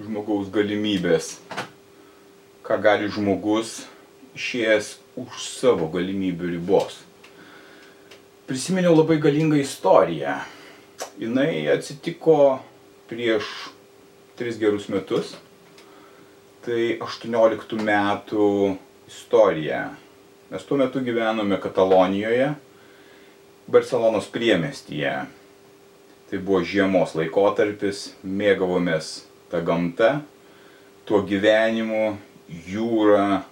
Žmogaus galimybės. Ką gali žmogus išėjęs už savo galimybių ribos. Prisiminiau labai galingą istoriją. Jis atsitiko prieš tris gerus metus. Tai 18 metų istorija. Mes tuo metu gyvenome Katalonijoje, Barcelonos priemestyje. Tai buvo žiemos laikotarpis, mėgavomės ta gamta, tuo gyvenimu, jūra,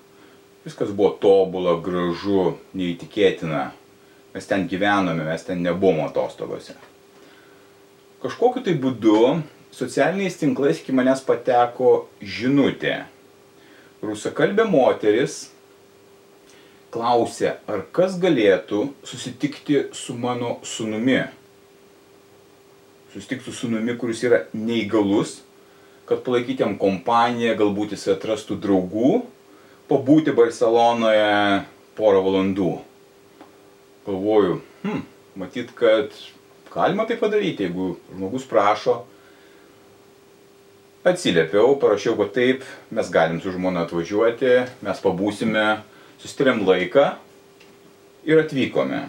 viskas buvo tobula, gražu, neįtikėtina. Mes ten gyvenome, mes ten nebuvom atostogose. Kažkokiu tai būdu socialiniais tinklais iki manęs pateko žinutė. Rusakalbė moteris klausė, ar kas galėtų susitikti su mano sunumi. Susitikti su sunumi, kuris yra neįgalus kad palaikyt jam kompaniją, galbūt jis atrastų draugų, pabūti Barcelonoje porą valandų. Galvoju, hm, matyt, kad galima tai padaryti, jeigu žmogus prašo. Atsiliepiau, parašiau, kad taip, mes galim su žmona atvažiuoti, mes pabūsime, susitariam laiką ir atvykome.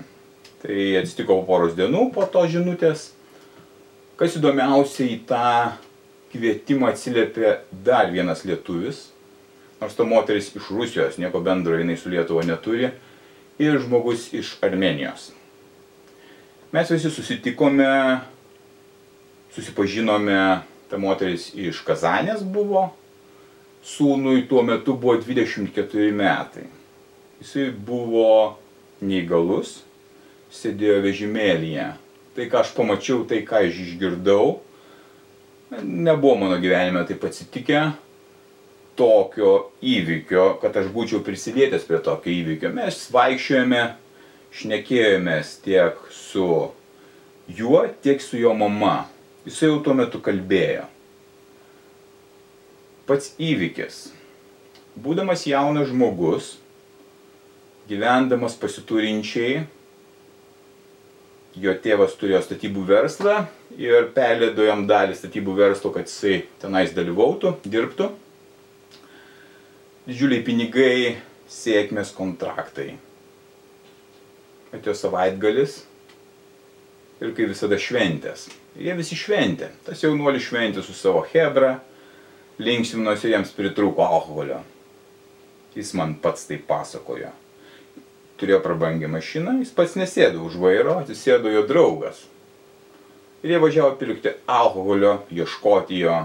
Tai atsitiko po poros dienų po to žinutės. Kas įdomiausia į tą kvietimą atsiliepė dar vienas lietuvis, nors ta moteris iš Rusijos, nieko bendro jinai su Lietuva neturi, ir žmogus iš Armenijos. Mes visi susitikome, susipažinome, ta moteris iš Kazanės buvo, sūnui tuo metu buvo 24 metai. Jisai buvo neįgalus, sėdėjo vežimėlyje. Tai, ką aš pamačiau, tai, ką aš išgirdau, nebuvo mano gyvenime taip atsitikę tokio įvykio, kad aš būčiau prisilietęs prie tokio įvykio. Mes vaikščiojame, šnekėjomės tiek su juo, tiek su jo mama. Jisai jau tuo metu kalbėjo. Pats įvykis. Būdamas jaunas žmogus, gyvendamas pasiturinčiai, jo tėvas turėjo statybų verslą ir perleido jam dalį statybų verslo, kad jisai tenais dalyvautų, dirbtų. Didžiuliai pinigai, sėkmės kontraktai. Atėjo savaitgalis ir kaip visada šventės. Ir jie visi šventė. Tas jaunuolis šventė su savo hebra, linksminosi, jiems pritrūko alkoholio. Jis man pats tai pasakojo turėjo prabangią mašiną, jis pats nesėdo už vairo, atsisėdo jo draugas. Ir jie važiavo pirkti alkoholio, ieškoti jo.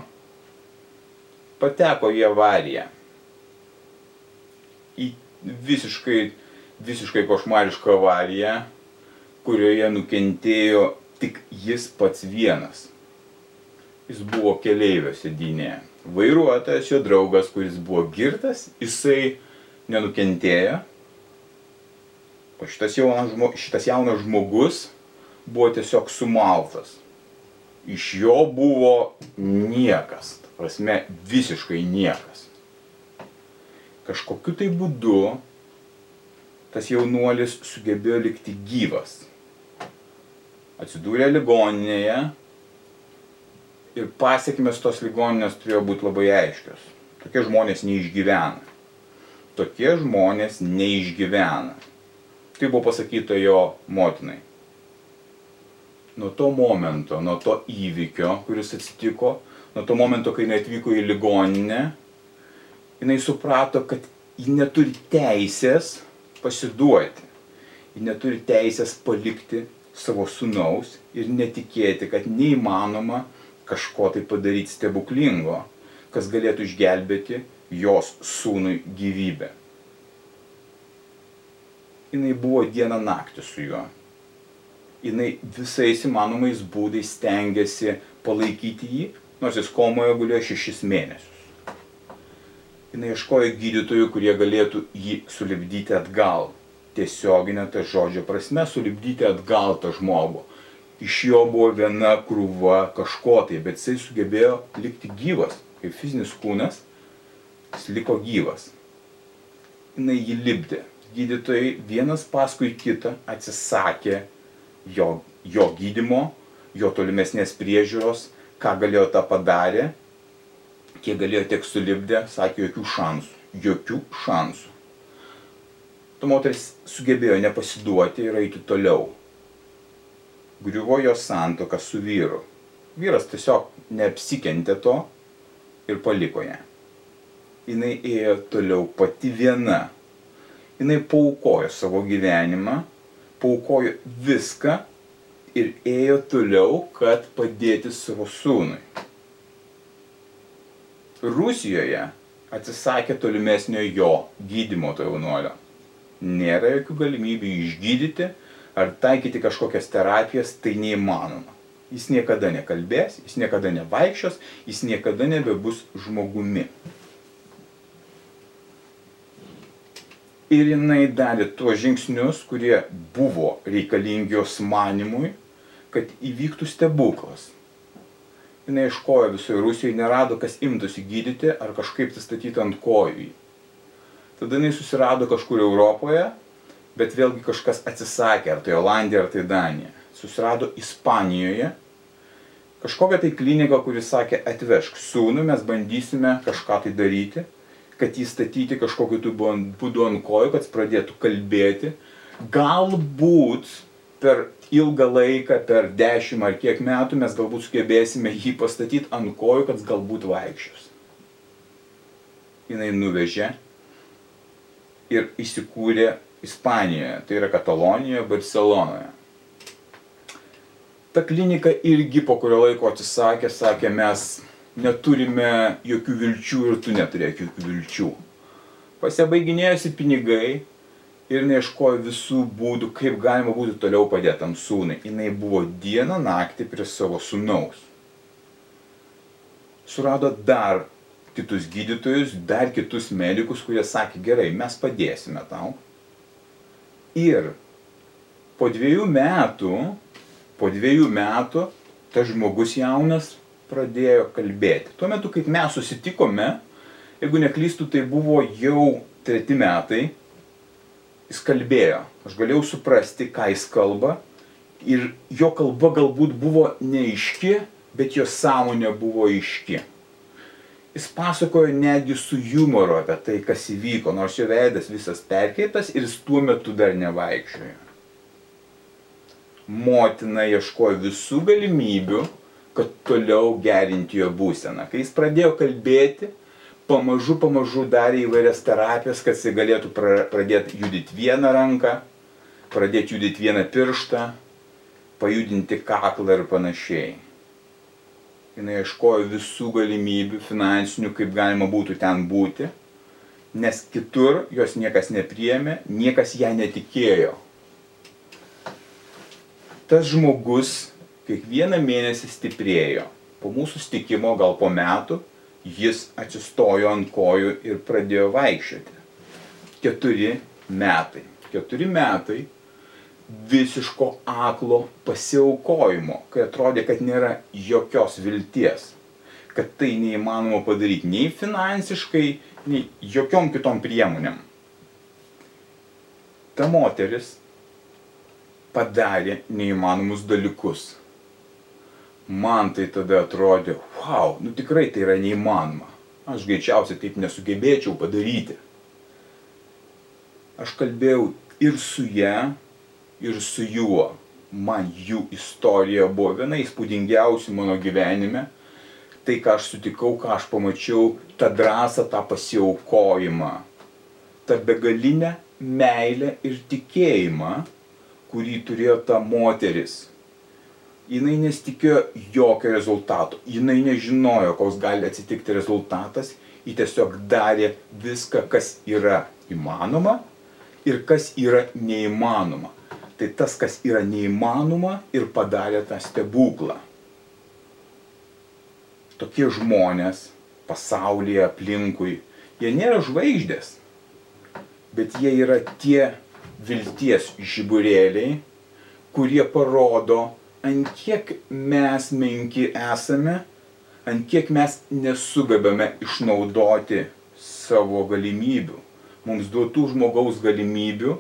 Pateko į avariją. Į visiškai, visiškai košmarišką avariją, kurioje nukentėjo tik jis pats vienas. Jis buvo keleivio sėdinėje. Vairuotojas, jo draugas, kuris buvo girtas, jisai nenukentėjo, O šitas jaunas, žmo, šitas jaunas žmogus buvo tiesiog sumaltas. Iš jo buvo niekas, ta prasme visiškai niekas. Kažkokiu tai būdu tas jaunuolis sugebėjo likti gyvas. Atsidūrė ligoninėje ir pasiekmes tos ligoninės turėjo būti labai aiškios. Tokie žmonės neišgyvena. Tokie žmonės neišgyvena. Tai buvo pasakyta jo motinai. Nuo to momento, nuo to įvykio, kuris atsitiko, nuo to momento, kai jinai atvyko į ligoninę, jinai suprato, kad ji neturi teisės pasiduoti. Ji neturi teisės palikti savo sunaus ir netikėti, kad neįmanoma kažko tai padaryti stebuklingo, kas galėtų išgelbėti jos sūnui gyvybę jinai buvo dieną naktį su juo. Jinai visais įmanomais būdais stengiasi palaikyti jį, nors jis komoje gulėjo šešis mėnesius. Jis ieškojo gydytojų, kurie galėtų jį sulibdyti atgal. Tiesioginė ta žodžio prasme sulibdyti atgal tą žmogų. Iš jo buvo viena krūva kažko tai, bet jisai sugebėjo likti gyvas, kaip fizinis kūnas, jis liko gyvas. Jis jį libdė. Gydytojai vienas paskui kitą atsisakė jo, jo gydimo, jo tolimesnės priežiūros, ką galėjo tą padarė, kiek galėjo tiek sulibdė, sakė jokių šansų. Jokių šansų. Tu moteris sugebėjo nepasiduoti ir eiti toliau. Griuvo jos santoka su vyru. Vyras tiesiog neapsikentė to ir paliko ją. Jis ėjo toliau pati viena. Jis paukojo savo gyvenimą, paukojo viską ir ėjo toliau, kad padėti savo sūnui. Rusijoje atsisakė tolimesnio jo gydimo to jaunuolio. Nėra jokių galimybių išgydyti ar taikyti kažkokias terapijas, tai neįmanoma. Jis niekada nekalbės, jis niekada nevaikščios, jis niekada nebebus žmogumi. Ir jinai darė tuos žingsnius, kurie buvo reikalingi jos manimui, kad įvyktų stebuklas jinai ieškojo visoje Rusijoje, nerado, kas imtųsi gydyti ar kažkaip tai statyti ant kojų. Tada jinai susirado kažkur Europoje, bet vėlgi kažkas atsisakė, ar tai Olandija, ar tai Danija. Susirado Ispanijoje kažkokią tai kliniką, kuris sakė, atvežk sūnų, mes bandysime kažką tai daryti, kad jį statyti kažkokiu būdu ant kojų, kad jis pradėtų kalbėti. Galbūt per ilgą laiką, per dešimt ar kiek metų mes galbūt sugebėsime jį pastatyti ant kojų, kad galbūt vaikščios. Jis nuvežė ir įsikūrė Ispanijoje, tai yra Katalonijoje, Barcelonoje. Ta klinika irgi po kurio laiko atsisakė, sakė, mes neturime jokių vilčių ir tu neturėk jokių vilčių. Pasibaiginėjosi pinigai, ir neieškojo visų būdų, kaip galima būtų toliau padėti tam sūnui. Jis buvo dieną naktį prie savo sūnaus. Surado dar kitus gydytojus, dar kitus medikus, kurie sakė, gerai, mes padėsime tau. Ir po dviejų metų, po dviejų metų, tas žmogus jaunas pradėjo kalbėti. Tuo metu, kaip mes susitikome, jeigu neklystų, tai buvo jau treti metai, jis kalbėjo. Aš galėjau suprasti, ką jis kalba. Ir jo kalba galbūt buvo neaiški, bet jo sąmonė buvo aiški. Jis pasakojo netgi su humoru apie tai, kas įvyko, nors jo veidas visas perkeitas ir jis tuo metu dar nevaikščiojo. Motina ieškojo visų galimybių, kad toliau gerinti jo būseną. Kai jis pradėjo kalbėti, pamažu, pamažu darė įvairias terapijas, kad jis galėtų pradėti judyti vieną ranką, pradėti judyti vieną pirštą, pajudinti kaklą ir panašiai. Jis ieškojo visų galimybių finansinių, kaip galima būtų ten būti, nes kitur jos niekas nepriemė, niekas ją netikėjo. Tas žmogus kiekvieną mėnesį stiprėjo. Po mūsų stikimo, gal po metų, jis atsistojo ant kojų ir pradėjo vaikščioti. Keturi metai. Keturi metai visiško aklo pasiaukojimo, kai atrodė, kad nėra jokios vilties, kad tai neįmanoma padaryti nei finansiškai, nei jokiom kitom priemonėm. Ta moteris padarė neįmanomus dalykus man tai tada atrodė, wow, nu tikrai tai yra neįmanoma. Aš greičiausiai taip nesugebėčiau padaryti. Aš kalbėjau ir su ją, ir su juo. Man jų istorija buvo viena įspūdingiausių mano gyvenime. Tai, ką aš sutikau, ką aš pamačiau, tą drąsą, tą pasiaukojimą, tą begalinę meilę ir tikėjimą, kurį turėjo ta moteris jinai nesitikėjo jokio rezultato. Jinai nežinojo, koks gali atsitikti rezultatas. Ji tiesiog darė viską, kas yra įmanoma ir kas yra neįmanoma. Tai tas, kas yra neįmanoma ir padarė tą stebuklą. tokie žmonės pasaulyje aplinkui, jie nėra žvaigždės, bet jie yra tie vilties žiburėliai, kurie parodo, ant kiek mes menki esame, ant kiek mes nesugebame išnaudoti savo galimybių, mums duotų žmogaus galimybių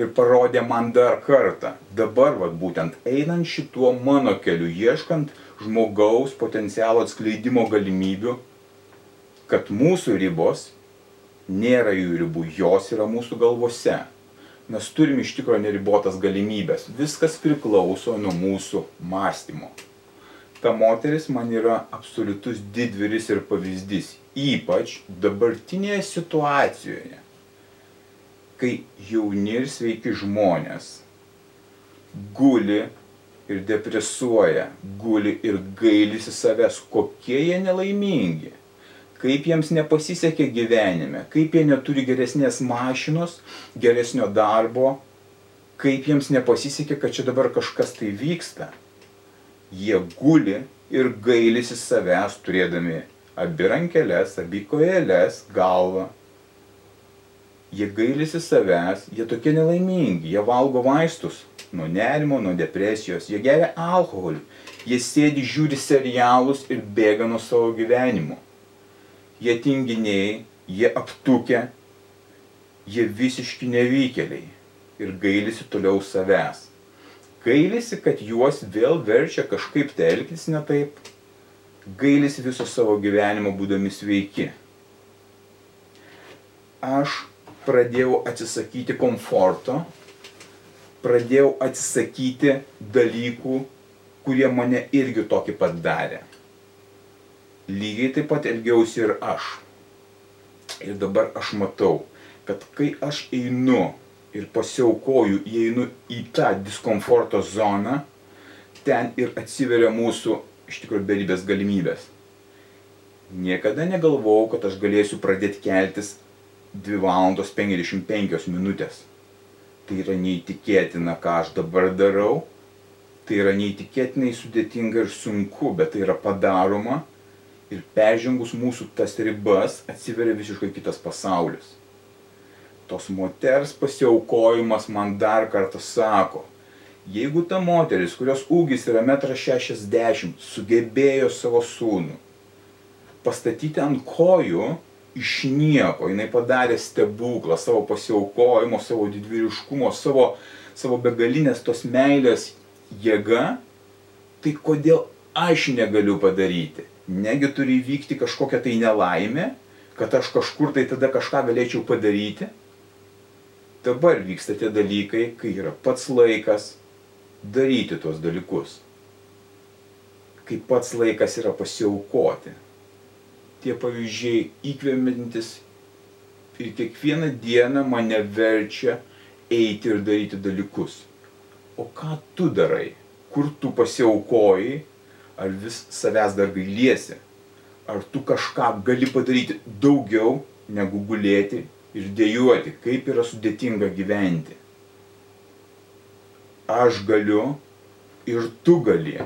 ir parodė man dar kartą, dabar, vad būtent einant šituo mano keliu, ieškant žmogaus potencialo atskleidimo galimybių, kad mūsų ribos nėra jų ribų, jos yra mūsų galvose. Mes turim iš tikrųjų neribotas galimybės. Viskas priklauso nuo mūsų mąstymo. Ta moteris man yra absoliutus didvyris ir pavyzdys, ypač dabartinėje situacijoje, kai jauni ir sveiki žmonės guli ir depresuoja, guli ir gailisi savęs, kokie jie nelaimingi kaip jiems nepasisekė gyvenime, kaip jie neturi geresnės mašinos, geresnio darbo, kaip jiems nepasisekė, kad čia dabar kažkas tai vyksta. Jie guli ir gailisi savęs turėdami abi rankelės, abi kojelės, galvą. Jie gailisi savęs, jie tokie nelaimingi, jie valgo vaistus nuo nerimo, nuo depresijos, jie geria alkoholį, jie sėdi, žiūri serialus ir bėga nuo savo gyvenimo jie tinginiai, jie aptukę, jie visiški nevykėliai ir gailisi toliau savęs. Gailisi, kad juos vėl verčia kažkaip tai elgtis ne taip. Gailisi viso savo gyvenimo būdami sveiki. Aš pradėjau atsisakyti komforto, pradėjau atsisakyti dalykų, kurie mane irgi tokį pat darė lygiai taip pat elgiausi ir aš. Ir dabar aš matau, kad kai aš einu ir pasiaukoju, įeinu į tą diskomforto zoną, ten ir atsiveria mūsų iš tikrųjų beribės galimybės. Niekada negalvojau, kad aš galėsiu pradėti keltis 2 valandos 55 minutės. Tai yra neįtikėtina, ką aš dabar darau. Tai yra neįtikėtinai sudėtinga ir sunku, bet tai yra padaroma ir peržengus mūsų tas ribas atsiveria visiškai kitas pasaulis. Tos moters pasiaukojimas man dar kartą sako, jeigu ta moteris, kurios ūgis yra 1,60 m, sugebėjo savo sūnų pastatyti ant kojų iš nieko, jinai padarė stebuklą savo pasiaukojimo, savo didvyriškumo, savo, savo begalinės tos meilės jėga, tai kodėl aš negaliu padaryti? Negi turi įvykti kažkokia tai nelaimė, kad aš kažkur tai tada kažką galėčiau padaryti. Dabar vyksta tie dalykai, kai yra pats laikas daryti tuos dalykus. Kai pats laikas yra pasiaukoti. Tie pavyzdžiai įkvemintis ir kiekvieną dieną mane verčia eiti ir daryti dalykus. O ką tu darai? Kur tu pasiaukojai ar vis savęs dar gailiesi, ar tu kažką gali padaryti daugiau negu gulėti ir dėjuoti, kaip yra sudėtinga gyventi. Aš galiu ir tu gali.